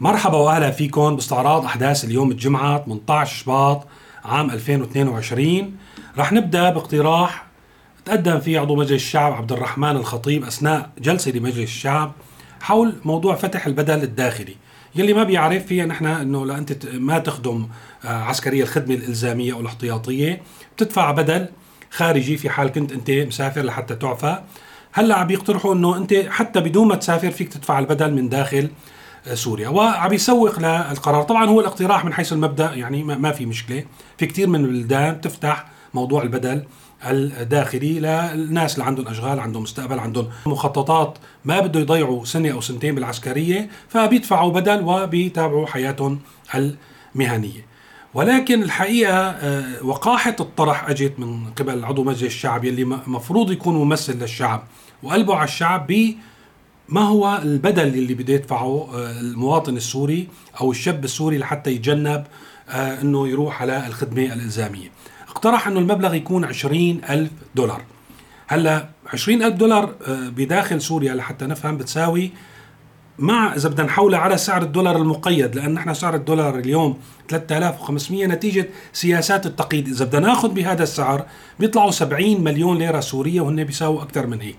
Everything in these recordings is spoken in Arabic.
مرحبا وأهلا فيكم باستعراض أحداث اليوم الجمعة 18 شباط عام 2022 رح نبدأ باقتراح تقدم فيه عضو مجلس الشعب عبد الرحمن الخطيب أثناء جلسة لمجلس الشعب حول موضوع فتح البدل الداخلي. يلي ما بيعرف فيها نحن إنه لانت ما تخدم آه، عسكرية الخدمة الإلزامية أو الاحتياطية. بتدفع بدل خارجي في حال كنت أنت مسافر لحتى تعفى. هلأ عم بيقترحوا إنه أنت حتى بدون ما تسافر فيك تدفع البدل من داخل. سوريا وعم يسوق للقرار. طبعا هو الاقتراح من حيث المبدأ يعني ما في مشكلة. في كثير من البلدان تفتح موضوع البدل الداخلي للناس اللي عندهم أشغال عندهم مستقبل عندهم مخططات ما بده يضيعوا سنة أو سنتين بالعسكرية فبيدفعوا بدل وبيتابعوا حياتهم المهنية. ولكن الحقيقة آه، وقاحة الطرح أجت من قبل عضو مجلس الشعب يلي مفروض يكون ممثل للشعب وقلبه على الشعب ما هو البدل اللي بده يدفعه آه، المواطن السوري أو الشاب السوري لحتى يتجنب آه، إنه يروح على الخدمة الإلزامية؟ اقترح إنه المبلغ يكون عشرين ألف دولار. هلأ عشرين ألف دولار آه، بداخل سوريا لحتى نفهم بتساوي مع إذا بدنا نحولها على سعر الدولار المقيد لأن نحن سعر الدولار اليوم 3500 نتيجة سياسات التقييد. إذا بدنا نأخذ بهذا السعر بيطلعوا 70 مليون ليرة سورية وهن بيساووا أكثر من هيك.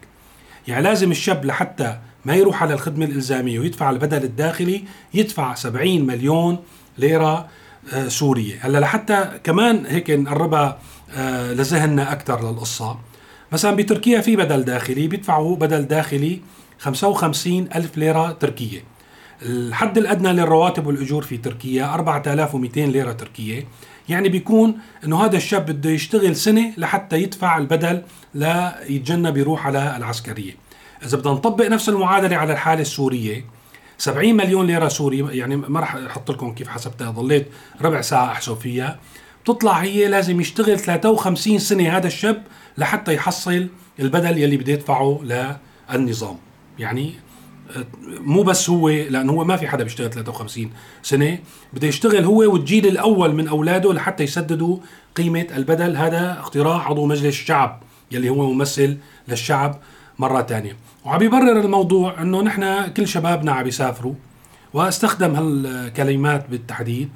يعني لازم الشاب لحتى ما يروح على الخدمة الإلزامية ويدفع البدل الداخلي يدفع 70 مليون ليرة آه، سورية. هلأ لحتى كمان هيك نقربها آه، لذهننا أكثر للقصة. مثلا بتركيا في بدل داخلي بيدفعوا بدل داخلي 55 ألف ليرة تركية. الحد الأدنى للرواتب والأجور في تركيا 4200 ليرة تركية. يعني بيكون إنه هذا الشاب بده يشتغل سنة لحتى يدفع البدل ليتجنب يروح على العسكرية. إذا بدنا نطبق نفس المعادلة على الحالة السورية 70 مليون ليرة سوري يعني ما راح أحط لكم كيف حسبتها ضليت ربع ساعة أحسب فيها. بتطلع هي لازم يشتغل 53 سنة هذا الشاب لحتى يحصل البدل يلي بده يدفعه للنظام. يعني مو بس هو لأنه هو ما في حدا بيشتغل 53 سنة. بده يشتغل هو والجيل الأول من أولاده لحتى يسددوا قيمة البدل. هذا اقتراح عضو مجلس الشعب يلي هو ممثل للشعب مرة ثانية وعم يبرر الموضوع إنه نحن كل شبابنا عم يسافروا واستخدم هالكلمات بالتحديد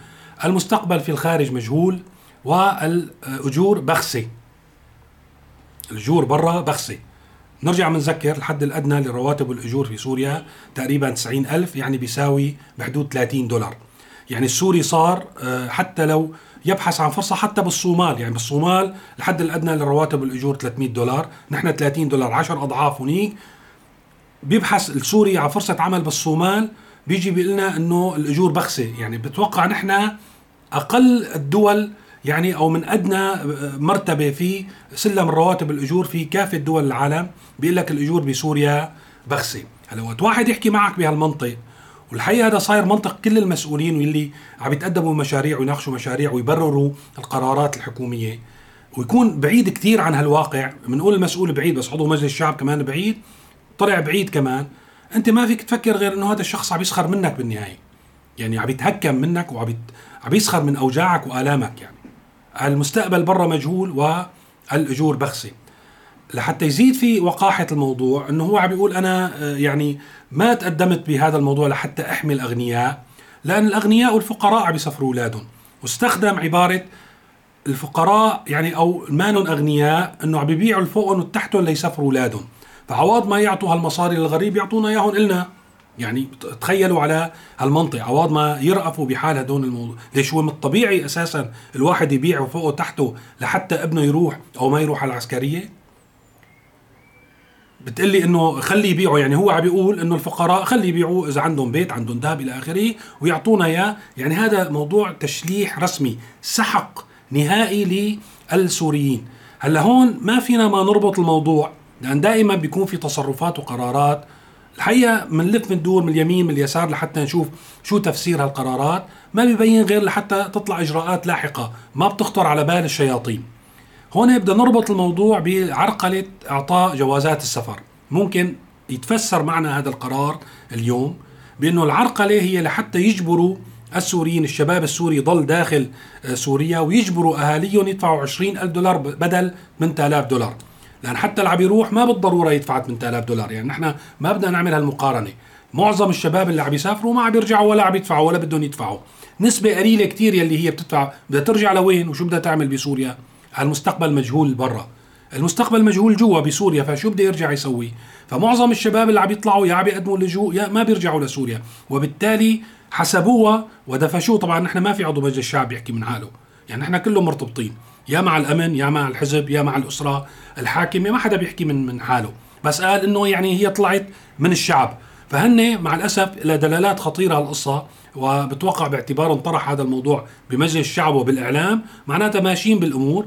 المستقبل في الخارج مجهول والأجور بخسة. الأجور برا بخسة. نرجع بنذكر الحد الأدنى للرواتب والأجور في سوريا تقريبا 90 ألف يعني بيساوي بحدود 30 دولار. يعني السوري صار آه، حتى لو يبحث عن فرصة حتى بالصومال. يعني بالصومال الحد الأدنى للرواتب والأجور 300 دولار. نحن 30 دولار 10 أضعاف هنيك. بيبحث السوري عن فرصة عمل بالصومال بيجي بيقول لنا إنه الأجور بخسة. يعني بتوقع نحن أقل الدول يعني أو من أدنى مرتبة في سلم الرواتب الأجور في كافة دول العالم. بيقول لك الأجور بسوريا بخسة. هلا وقت واحد يحكي معك بهالمنطق والحقيقة هذا صاير منطق كل المسؤولين واللي عم يتقدموا مشاريع ويناقشوا مشاريع ويبرروا القرارات الحكومية. ويكون بعيد كثير عن هالواقع. بنقول المسؤول بعيد بس عضو مجلس الشعب كمان بعيد. طلع بعيد كمان. أنت ما فيك تفكر غير إنه هذا الشخص عم يسخر منك بالنهاية. يعني عم يتهكم منك وعم عم يسخر من أوجاعك وآلامك يعني. المستقبل برا مجهول والأجور بخسة. لحتى يزيد في وقاحة الموضوع إنه هو عم يقول أنا آه، يعني ما تقدمت بهذا الموضوع لحتى احمي الاغنياء لأن الأغنياء والفقراء عم يسفروا أولادهم. واستخدم عبارة الفقراء يعني أو مانن أغنياء إنه عم يبيعوا الفوقهم وتحتهم ليسفروا أولادهم. فعوض ما يعطوا هالمصاري للغريب يعطونا إياهم إلنا. يعني تخيلوا على هالمنطق عوض ما يرأفوا بحال هدول الموضوع. ليش هو من الطبيعي أساسا الواحد يبيع فوقه وتحته لحتى ابنه يروح أو ما يروح على العسكريه بتقلي إنه خلي يبيعوا يعني هو عم بيقول إنه الفقراء خلي يبيعوا إذا عندهم بيت عندهم ذهب إلى آخره ويعطونا إياه. يعني هذا موضوع تشليح رسمي سحق نهائي للسوريين. هلأ هون ما فينا ما نربط الموضوع. لأن دائما بيكون في تصرفات وقرارات. الحقيقة بنلف من دور من اليمين من اليسار لحتى نشوف شو تفسير هالقرارات. ما بيبين غير لحتى تطلع إجراءات لاحقة. ما بتخطر على بال الشياطين. هون بدنا نربط الموضوع بعرقلة إعطاء جوازات السفر. ممكن يتفسر معنا هذا القرار اليوم بأنه العرقلة هي لحتى يجبروا السوريين الشباب السوري يضل داخل سوريا ويجبروا أهاليهم يدفعوا 20 ألف دولار بدل 8000 دولار. لأن حتى اللي عم يروح ما بالضرورة يدفع 8000 دولار. يعني نحن ما بدنا نعمل هالمقارنة. معظم الشباب اللي عم يسافروا ما عم يرجعوا ولا عم يدفعوا ولا بدهم يدفعوا. نسبة قليلة كتير يلي هي بتدفع. بدها ترجع لوين وشو بدها تعمل بسوريا؟ المستقبل مجهول برا. المستقبل مجهول جوا بسوريا فشو بده يرجع يسوي؟ فمعظم الشباب اللي عم يطلعوا يا عم يقدموا اللجوء يا ما بيرجعوا لسوريا. وبالتالي حسبوها ودفشوه. طبعا نحن ما في عضو مجلس الشعب يحكي من حاله. يعني نحن كلهم مرتبطين. يا مع الأمن يا مع الحزب يا مع الأسرة الحاكمة ما حدا بيحكي من من حاله. بس قال إنه يعني هي طلعت من الشعب. فهن مع الأسف لها دلالات خطيرة القصة وبتوقع باعتبارهم طرح هذا الموضوع بمجلس الشعب وبالاعلام معناتها ماشيين بالأمور.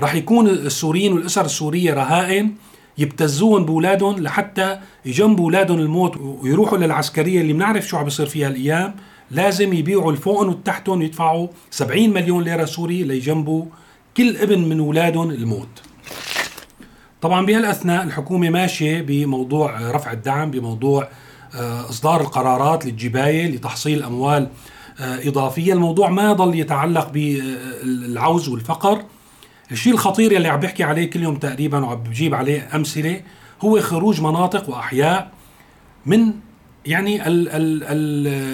رح يكون السوريين والأسر السورية رهائن يبتزوهم باولادهم لحتى يجنبوا أولادهم الموت ويروحوا للعسكرية اللي بنعرف شو عم بيصير فيها الأيام. لازم يبيعوا الفوقن والتحتن ويدفعوا 70 مليون ليرة سوري ليجنبوا كل ابن من أولادهم الموت. طبعا بهالأثناء الحكومة ماشية بموضوع رفع الدعم بموضوع آه، إصدار القرارات للجباية لتحصيل أموال آه، إضافية. الموضوع ما ضل يتعلق بالعوز والفقر. الشيء الخطير يلي عم بحكي عليه كل يوم تقريبا وعم بجيب عليه أمثلة هو خروج مناطق وأحياء من يعني ال ال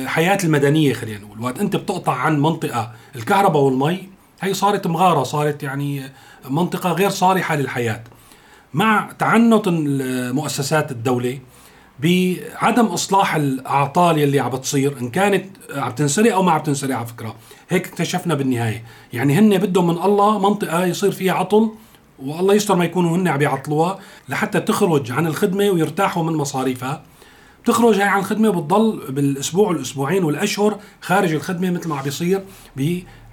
الحياة المدنية خلينا نقول. وقت أنت بتقطع عن منطقة الكهرباء والمي هي صارت مغارة صارت يعني منطقة غير صالحه للحياة. مع تعنت مؤسسات الدولة بعدم إصلاح الأعطال يلي عم بتصير إن كانت عم تنسرق أو ما عم تنسرق على فكرة. هيك اكتشفنا بالنهاية. يعني هن بدهم من الله منطقة يصير فيها عطل والله يستر ما يكونوا هن عم يعطلوها لحتى تخرج عن الخدمة ويرتاحوا من مصاريفها. بتخرج هاي عن الخدمة وبتضل بالأسبوع والأسبوعين والأشهر خارج الخدمة مثل ما عم بيصير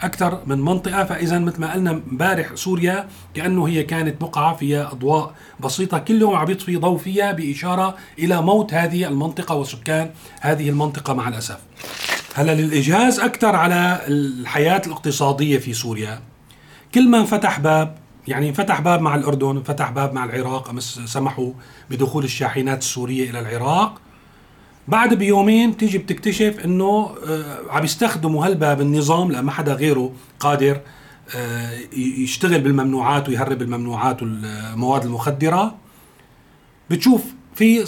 باكثر من منطقة فإذا مثل ما قلنا امبارح سوريا كأنه هي كانت بقعه فيها أضواء بسيطة. كل يوم عم يطفي ضوء فيها بإشارة إلى موت هذه المنطقة وسكان هذه المنطقة مع الأسف. هلا للإجهاز أكثر على الحياة الاقتصادية في سوريا. كل ما انفتح باب يعني انفتح باب مع الأردن انفتح باب مع العراق أمس سمحوا بدخول الشاحنات السورية إلى العراق. بعد بيومين تيجي بتكتشف إنه آه، عم يستخدموا هالباب النظام لأن ما حدا غيره قادر آه، يشتغل بالممنوعات ويهرب الممنوعات والمواد المخدرة. بتشوف في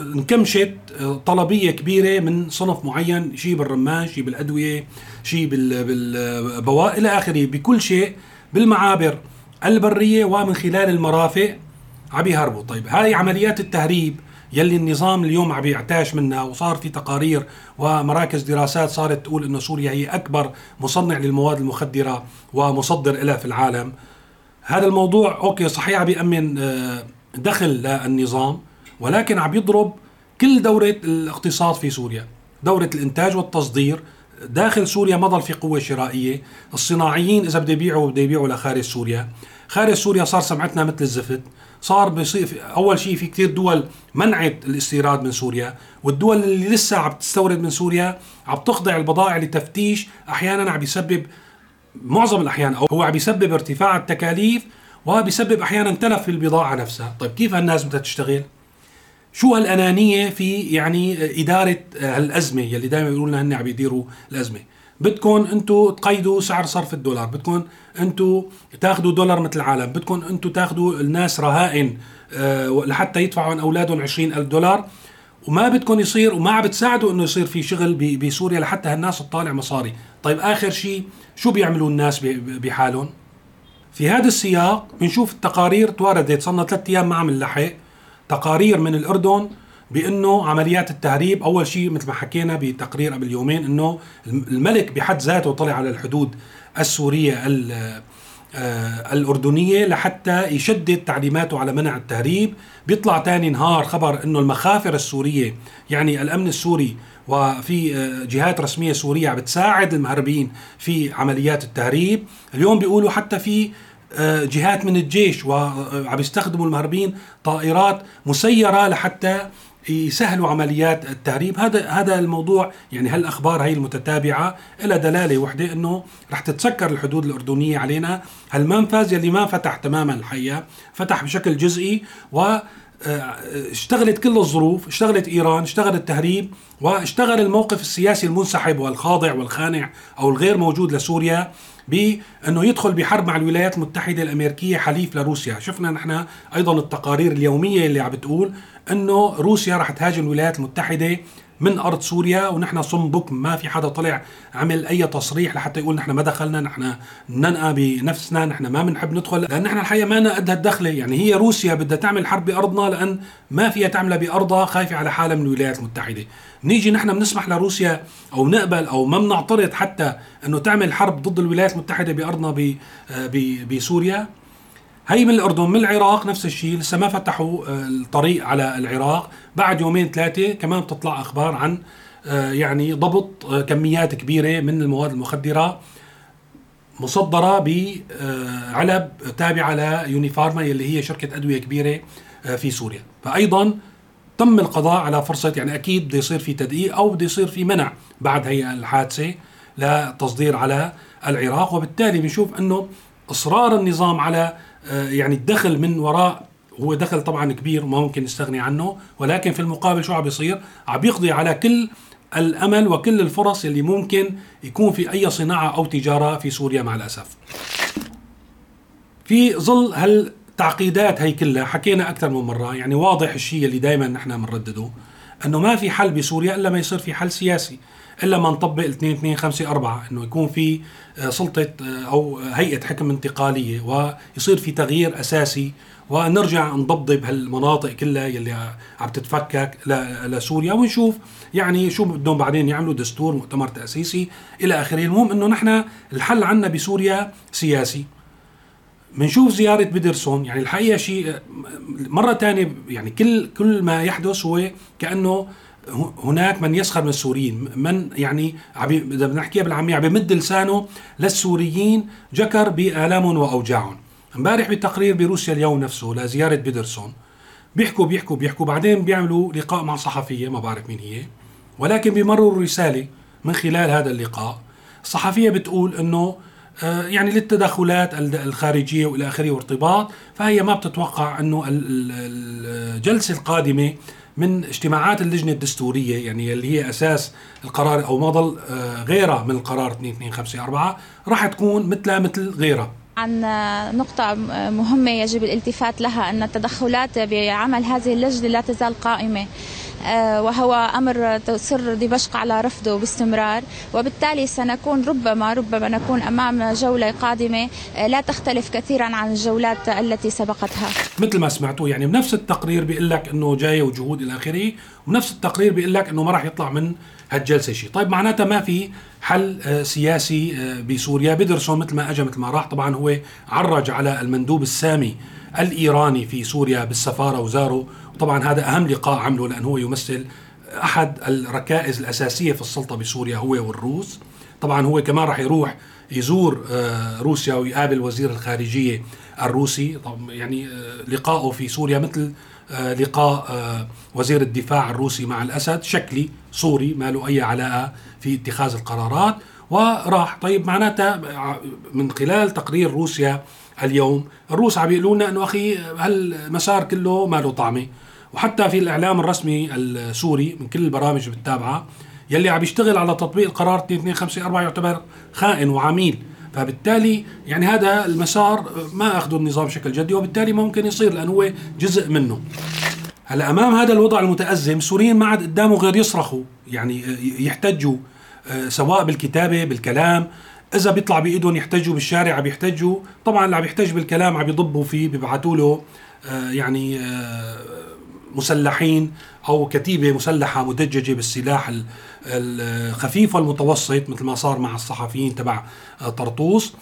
انكمشت آه، طلبية كبيرة من صنف معين شيء بالرمان شيء بالأدوية شيء بالبواء إلى آخره. بكل شيء بالمعابر البرية ومن خلال المرافق عم يهربوا. طيب هاي عمليات التهريب يلي النظام اليوم عم يعتاش منها وصار في تقارير ومراكز دراسات صارت تقول إنه سوريا هي أكبر مصنع للمواد المخدرة ومصدر لها في العالم. هذا الموضوع أوكي صحيح عم بيأمن آه، دخل للنظام ولكن عم يضرب كل دورة الاقتصاد في سوريا. دورة الإنتاج والتصدير داخل سوريا ما ضل في قوة شرائية. الصناعيين إذا بده يبيعوا بده يبيعوا لخارج سوريا. خارج سوريا صار سمعتنا مثل الزفت. صار بيصير أول شيء في كثير دول منعت الاستيراد من سوريا والدول اللي لسه عم تستورد من سوريا عم تخضع البضائع لتفتيش أحيانا عم يسبب معظم الأحيان أو هو عم يسبب ارتفاع التكاليف وبيسبب أحيانا تلف في البضاعة نفسها. طيب كيف هالناس بدها تشتغل؟ شو هالأنانية في يعني إدارة هالأزمة يلي دائما بيقولوا لنا هن عم يديروا الأزمة؟ بدكم أنتم تقيدوا سعر صرف الدولار بدكم أنتم تاخذوا دولار مثل العالم بدكم أنتم تاخذوا الناس رهائن أه لحتى يدفعوا عن أولادهم 20 ألف دولار وما بدكم يصير وما عم بتساعدوا إنه يصير في شغل بسوريا لحتى هالناس تطالع مصاري. طيب آخر شيء شو بيعملوا الناس بحالهم؟ في هذا السياق بنشوف التقارير تواردت صرنا ثلاث أيام ما عم نلحق. تقارير من الأردن بأنه عمليات التهريب أول شيء مثل ما حكينا بتقرير قبل يومين أنه الملك بحد ذاته طلع على الحدود السورية آه، الأردنية لحتى يشدد تعليماته على منع التهريب. بيطلع تاني نهار خبر أنه المخافر السورية يعني الأمن السوري وفي آه، جهات رسمية سورية بتساعد المهربين في عمليات التهريب. اليوم بيقولوا حتى في جهات من الجيش وعم يستخدموا المهربين طائرات مسيرة لحتى يسهلوا عمليات التهريب. هذا هذا الموضوع يعني هالأخبار هي المتتابعة لها دلالة وحدة إنه رح تتسكر الحدود الأردنية علينا. هالمنفذ يلي ما فتح تماما الحقيقة فتح بشكل جزئي و آه، اشتغلت كل الظروف اشتغلت إيران اشتغل التهريب واشتغل الموقف السياسي المنسحب والخاضع والخانع أو الغير موجود لسوريا. بانه يدخل بحرب مع الولايات المتحدة الأمريكية حليف لروسيا، شفنا نحن أيضا التقارير اليومية اللي عم بتقول أنه روسيا رح تهاجم الولايات المتحدة من أرض سوريا ونحن صم بكم ما في حدا طلع عمل أي تصريح لحتى يقول نحن ما دخلنا نحن ننقى بنفسنا نحن ما بنحب ندخل. لأن نحن الحقيقة ما قد هالدخله يعني هي روسيا بدها تعمل حرب بأرضنا لأن ما فيها تعملها بأرضها خايفة على حالها من الولايات المتحدة. نيجي نحن بنسمح لروسيا أو نقبل أو ما بنعترض حتى إنه تعمل حرب ضد الولايات المتحدة بأرضنا بسوريا. هي من الأردن من العراق نفس الشيء. لسه ما فتحوا آه، الطريق على العراق. بعد يومين ثلاثة كمان بتطلع أخبار عن آه، يعني ضبط آه، كميات كبيرة من المواد المخدرة مصدرة بعلب تابعة ليونيفارما اللي هي شركة أدوية كبيرة في سوريا. فايضا تم القضاء على فرصة يعني أكيد بده يصير في تدقيق أو بده يصير في منع بعد هي الحادثة لتصدير على العراق. وبالتالي بنشوف إنه إصرار النظام على يعني الدخل من وراء هو دخل طبعا كبير وما ممكن نستغني عنه. ولكن في المقابل شو عم بيصير؟ عم بيقضي على كل الأمل وكل الفرص اللي ممكن يكون في أي صناعة أو تجارة في سوريا مع الأسف. في ظل هالتعقيدات هي كلها حكينا أكثر من مرة يعني واضح الشيء اللي دائما نحن بنردده. إنه ما في حل بسوريا إلا ما يصير في حل سياسي إلا ما نطبق 2 2 5 4 إنه يكون في آه، سلطة آه، أو هيئة حكم انتقالية ويصير في تغيير أساسي ونرجع نضبضب هالمناطق كلها يلي عم تتفكك لسوريا ونشوف يعني شو بدهم بعدين يعملوا دستور مؤتمر تأسيسي إلى آخره. المهم إنه نحن الحل عنا بسوريا سياسي. بنشوف زيارة بيدرسون يعني الحقيقة شيء مرة ثانية يعني كل كل ما يحدث هو كأنه هناك من يسخر من السوريين من يعني إذا بدنا نحكيها بالعامية عم بمد لسانه للسوريين جكر بالامهم واوجاعهم امبارح بتقرير بروسيا اليوم نفسه لزيارة بيدرسون بيحكوا بيحكوا بيحكوا بعدين بيعملوا لقاء مع صحفية ما بعرف مين هي ولكن بيمرروا رساله من خلال هذا اللقاء. الصحفية بتقول إنه يعني للتدخلات الخارجية وإلى آخره وارتباط. فهي ما بتتوقع أنه الجلسة القادمة من اجتماعات اللجنة الدستورية يعني اللي هي أساس القرار أو ما ضل آه، غيرها من القرار 2254 راح تكون مثلها مثل غيرها. عن نقطة مهمة يجب الالتفات لها أن التدخلات بعمل هذه اللجنة لا تزال قائمة. آه، وهو أمر تصر دمشق على رفضه باستمرار وبالتالي سنكون ربما ربما نكون أمام جولة قادمة آه، لا تختلف كثيرا عن الجولات التي سبقتها. مثل ما سمعتوا يعني بنفس التقرير بيقول لك أنه جاية وجهود إلى آخره ونفس التقرير بيقول لك أنه ما راح يطلع من هالجلسة شيء. طيب معناتها ما في حل آه، سياسي بسوريا. بيدرسون مثل ما اجى مثل ما راح. طبعا هو عرج على المندوب السامي الإيراني في سوريا بالسفارة وزاره وطبعا هذا أهم لقاء عمله لأنه هو يمثل أحد الركائز الأساسية في السلطة بسوريا هو والروس. طبعا هو كمان راح يروح يزور آه، روسيا ويقابل وزير الخارجية الروسي. يعني آه، لقائه في سوريا مثل آه، لقاء وزير الدفاع الروسي مع الأسد شكلي صوري ما له أي علاقة في اتخاذ القرارات. وراح طيب معناتها من خلال تقرير روسيا اليوم. الروس عم يقولوا لنا إنه أخي هالمسار كله ما له طعمة. وحتى في الإعلام الرسمي السوري من كل البرامج بتتابعها يلي عم يشتغل على تطبيق القرار 2254 يعتبر خائن وعميل. فبالتالي يعني هذا المسار ما أخذه النظام بشكل جدي وبالتالي ممكن يصير لأنه هو جزء منه. هلا أمام هذا الوضع المتأزم السوريين ما عاد قدامه غير يصرخوا يعني يحتجوا آه، سواء بالكتابة بالكلام. إذا بيطلع بإيدهم يحتجوا بالشارع عم يحتجوا. طبعا اللي عم يحتج بالكلام عم يضبوا فيه بيبعثوا له آه، يعني آه، مسلحين أو كتيبة مسلحة مدججة بالسلاح الخفيف والمتوسط مثل ما صار مع الصحفيين تبع آه، طرطوس.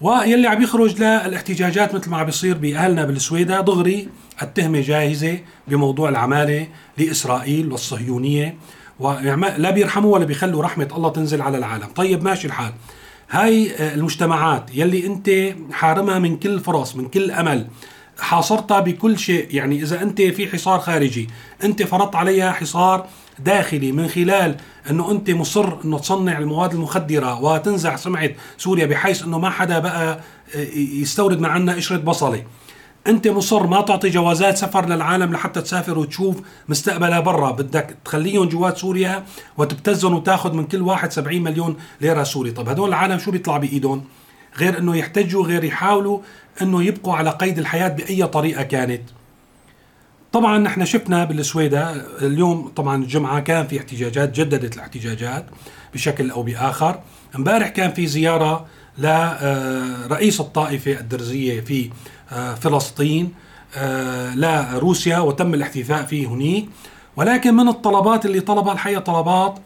ويلي عم يخرج للاحتجاجات مثل ما عم بيصير بأهلنا بالسويدة دغري التهمة جاهزة بموضوع العمالة لإسرائيل والصهيونية. ولا بيرحموا ولا بيخلوا رحمة الله تنزل على العالم. طيب ماشي الحال. هاي آه، المجتمعات يلي انت حارمها من كل فرص من كل أمل حاصرتها بكل شيء. يعني إذا انت في حصار خارجي انت فرضت عليها حصار داخلي من خلال إنه انت مصر إنه تصنع المواد المخدرة وتنزع سمعة سوريا بحيث إنه ما حدا بقى آه، يستورد من عنا قشره بصلة. أنت مصر ما تعطي جوازات سفر للعالم لحتى تسافر وتشوف مستقبلها برا. بدك تخليهم جوات سوريا وتبتزهم وتاخذ من كل واحد 70 مليون ليرة سوري. طب هدول العالم شو بيطلع بإيدهم؟ غير إنه يحتجوا غير يحاولوا إنه يبقوا على قيد الحياة بأي طريقة كانت. طبعا نحن شفنا بالسويدة اليوم طبعا الجمعة كان في احتجاجات جددت الاحتجاجات بشكل أو بآخر. امبارح كان في زيارة لرئيس الطائفة الدرزية في آه، فلسطين آه، لروسيا وتم الاحتفاء فيه هناك ولكن من الطلبات اللي طلبها الحقيقة طلبات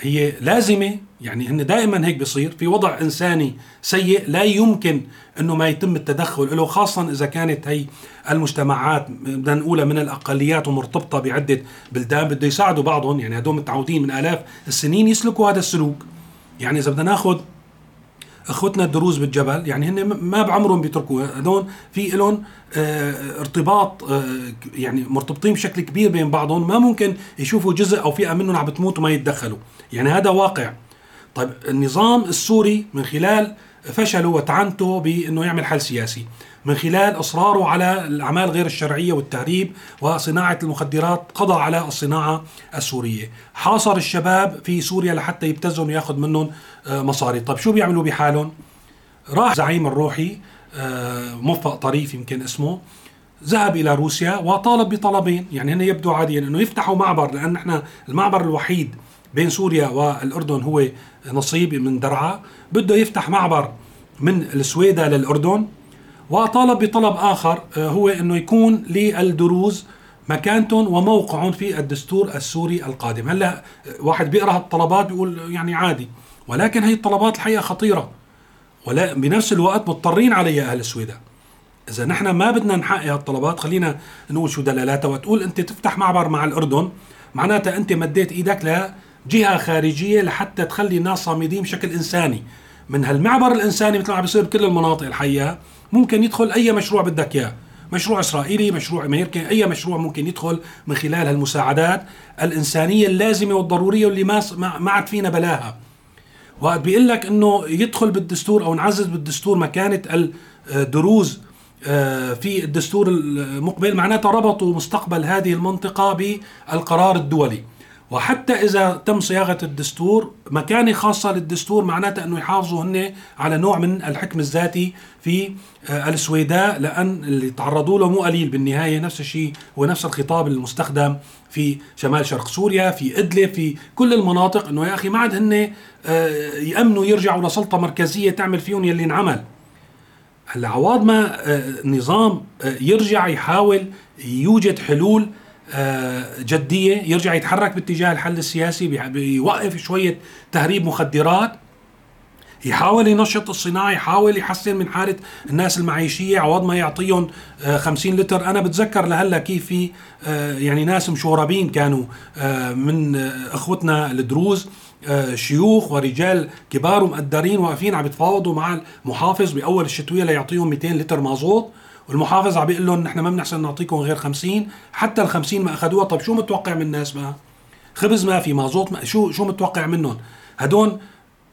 هي لازمة يعني هن دائما هيك بيصير في وضع إنساني سيء لا يمكن أنه ما يتم التدخل له خاصة إذا كانت هي المجتمعات بدنا نقولها من الأقليات ومرتبطة بعدة بلدان. بده يساعدوا بعضهم يعني هدول متعودين من آلاف السنين يسلكوا هذا السلوك. يعني إذا بدنا ناخذ أخوتنا الدروز بالجبل يعني هن ما بعمرهم بيتركوا هدول في لهم آه ارتباط آه يعني مرتبطين بشكل كبير بين بعضهم. ما ممكن يشوفوا جزء أو فئة منهم عم بتموت وما يتدخلوا. يعني هذا واقع. طيب النظام السوري من خلال فشله وتعنته بإنه يعمل حل سياسي من خلال إصراره على الأعمال غير الشرعية والتهريب وصناعة المخدرات قضى على الصناعة السورية. حاصر الشباب في سوريا لحتى يبتزهم وياخذ منهم آه، مصاري. طيب شو بيعملوا بحالهم؟ راح زعيم الروحي آه، موفق طريف يمكن اسمه ذهب إلى روسيا وطالب بطلبين. يعني هن يبدو عاديا إنه يفتحوا معبر لأن نحن المعبر الوحيد بين سوريا والأردن هو نصيب من درعا. بده يفتح معبر من السويدة للأردن وطالب بطلب آخر آه، هو إنه يكون للدروز مكانتهم وموقعهم في الدستور السوري القادم. هلأ واحد بيقرأ الطلبات بيقول يعني عادي ولكن هي الطلبات الحقيقة خطيرة ولا بنفس الوقت مضطرين عليها أهل السويداء إذا نحن ما بدنا نحقق الطلبات خلينا نقول شو دلالاتها وتقول أنت تفتح معبر مع الأردن معناتها أنت مديت إيدك لجهه خارجية لحتى تخلي الناس صامدين بشكل إنساني. من هالمعبر الإنساني مثل ما عم بيصير بكل المناطق الحقيقة ممكن يدخل أي مشروع بدك إياه. مشروع إسرائيلي مشروع أمريكي أي مشروع ممكن يدخل من خلال هالمساعدات الإنسانية اللازمة والضرورية واللي ما ما عاد فينا بلاها. وقت بيقول لك إنه يدخل بالدستور أو نعزز بالدستور مكانة الدروز آه، في الدستور المقبل معناتها ربطوا مستقبل هذه المنطقة بالقرار الدولي. وحتى إذا تم صياغة الدستور مكانة خاصة للدستور معناتها أنه يحافظوا هن على نوع من الحكم الذاتي في آه، السويداء لأن اللي تعرضوا له مو قليل بالنهاية نفس الشيء هو نفس الخطاب المستخدم في شمال شرق سوريا في إدلب في كل المناطق أنه يا أخي ما عاد هن آه، يأمنوا يرجعوا لسلطة مركزية تعمل فيهم يلي انعمل. هلا عوض ما آه، يرجع يحاول يوجد حلول جدية يرجع يتحرك باتجاه الحل السياسي بيوقف شوية تهريب مخدرات يحاول ينشط الصناعة يحاول يحسن من حالة الناس المعيشية عوض ما يعطيهم 50 آه، لتر. أنا بتذكر لهلأ كيف في آه، يعني ناس مشوربين كانوا من أخوتنا الدروز شيوخ ورجال كبار ومقدرين واقفين عم يتفاوضوا مع المحافظ بأول الشتوية ليعطيهم 200 لتر مازوت. والمحافظ عم بيقول لهم نحن ما بنحسن نعطيكم غير 50 حتى ال 50 ما أخذوها. طيب شو متوقع من الناس بقى؟ خبز ما في مازوت ما شو شو متوقع منهم؟ هدول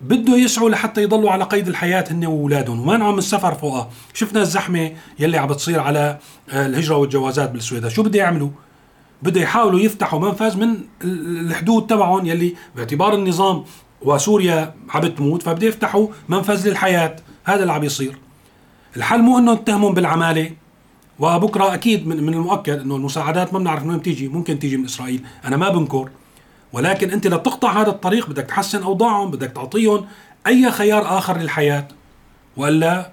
بده يسعوا لحتى يضلوا على قيد الحياة هن وأولادهم. ومنعهم السفر فوقها. شفنا الزحمة يلي عم بتصير على آه، الهجرة والجوازات بالسويدة. شو بده يعملوا؟ بده يحاولوا يفتحوا منفذ من الحدود تبعهم يلي باعتبار النظام وسوريا عم بتموت فبده يفتحوا منفذ للحياة. هذا اللي عم يصير. الحل مو إنه نتهمهم بالعمالة وبكرة أكيد من, من المؤكد إنه المساعدات ما بنعرف من وين بتيجي ممكن تيجي من إسرائيل. أنا ما بنكر ولكن أنت لتقطع هذا الطريق بدك تحسن أوضاعهم بدك تعطيهم أي خيار آخر للحياة. وإلا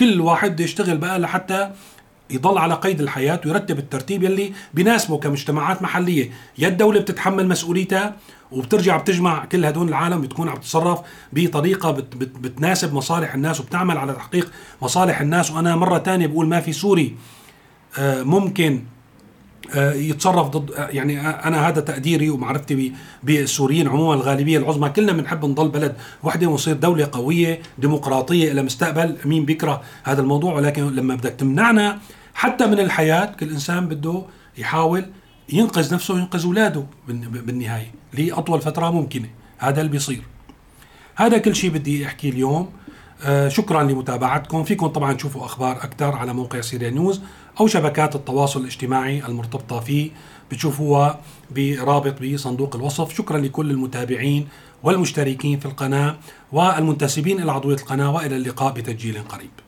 كل واحد بده يشتغل بقى لحتى يضل على قيد الحياة ويرتب الترتيب يلي بناسبه كمجتمعات محلية. يا الدولة بتتحمل مسؤوليتها وبترجع بتجمع كل هدول العالم بتكون عم تتصرف بطريقة بت بت بتناسب مصالح الناس وبتعمل على تحقيق مصالح الناس. وأنا مرة تانية بقول ما في سوري آه، ممكن آه، يتصرف ضد آه، يعني أنا هذا تقديري ومعرفتي بالسوريين عموما الغالبية العظمى كلنا بنحب نضل بلد وحدة ونصير دولة قوية ديمقراطية إلى مستقبل مين بيكره هذا الموضوع. ولكن لما بدك تمنعنا حتى من الحياة كل إنسان بده يحاول ينقذ نفسه وينقذ اولاده بالنهاية لاطول فترة ممكنة. هذا اللي بيصير. هذا كل شيء بدي أحكي اليوم. آه شكرا لمتابعتكم. فيكم طبعا تشوفوا أخبار أكثر على موقع سيريا نيوز أو شبكات التواصل الاجتماعي المرتبطة فيه. بتشوفوها برابط بصندوق الوصف. شكرا لكل المتابعين والمشتركين في القناة والمنتسبين إلى عضوية القناة. وإلى اللقاء بتسجيل قريب.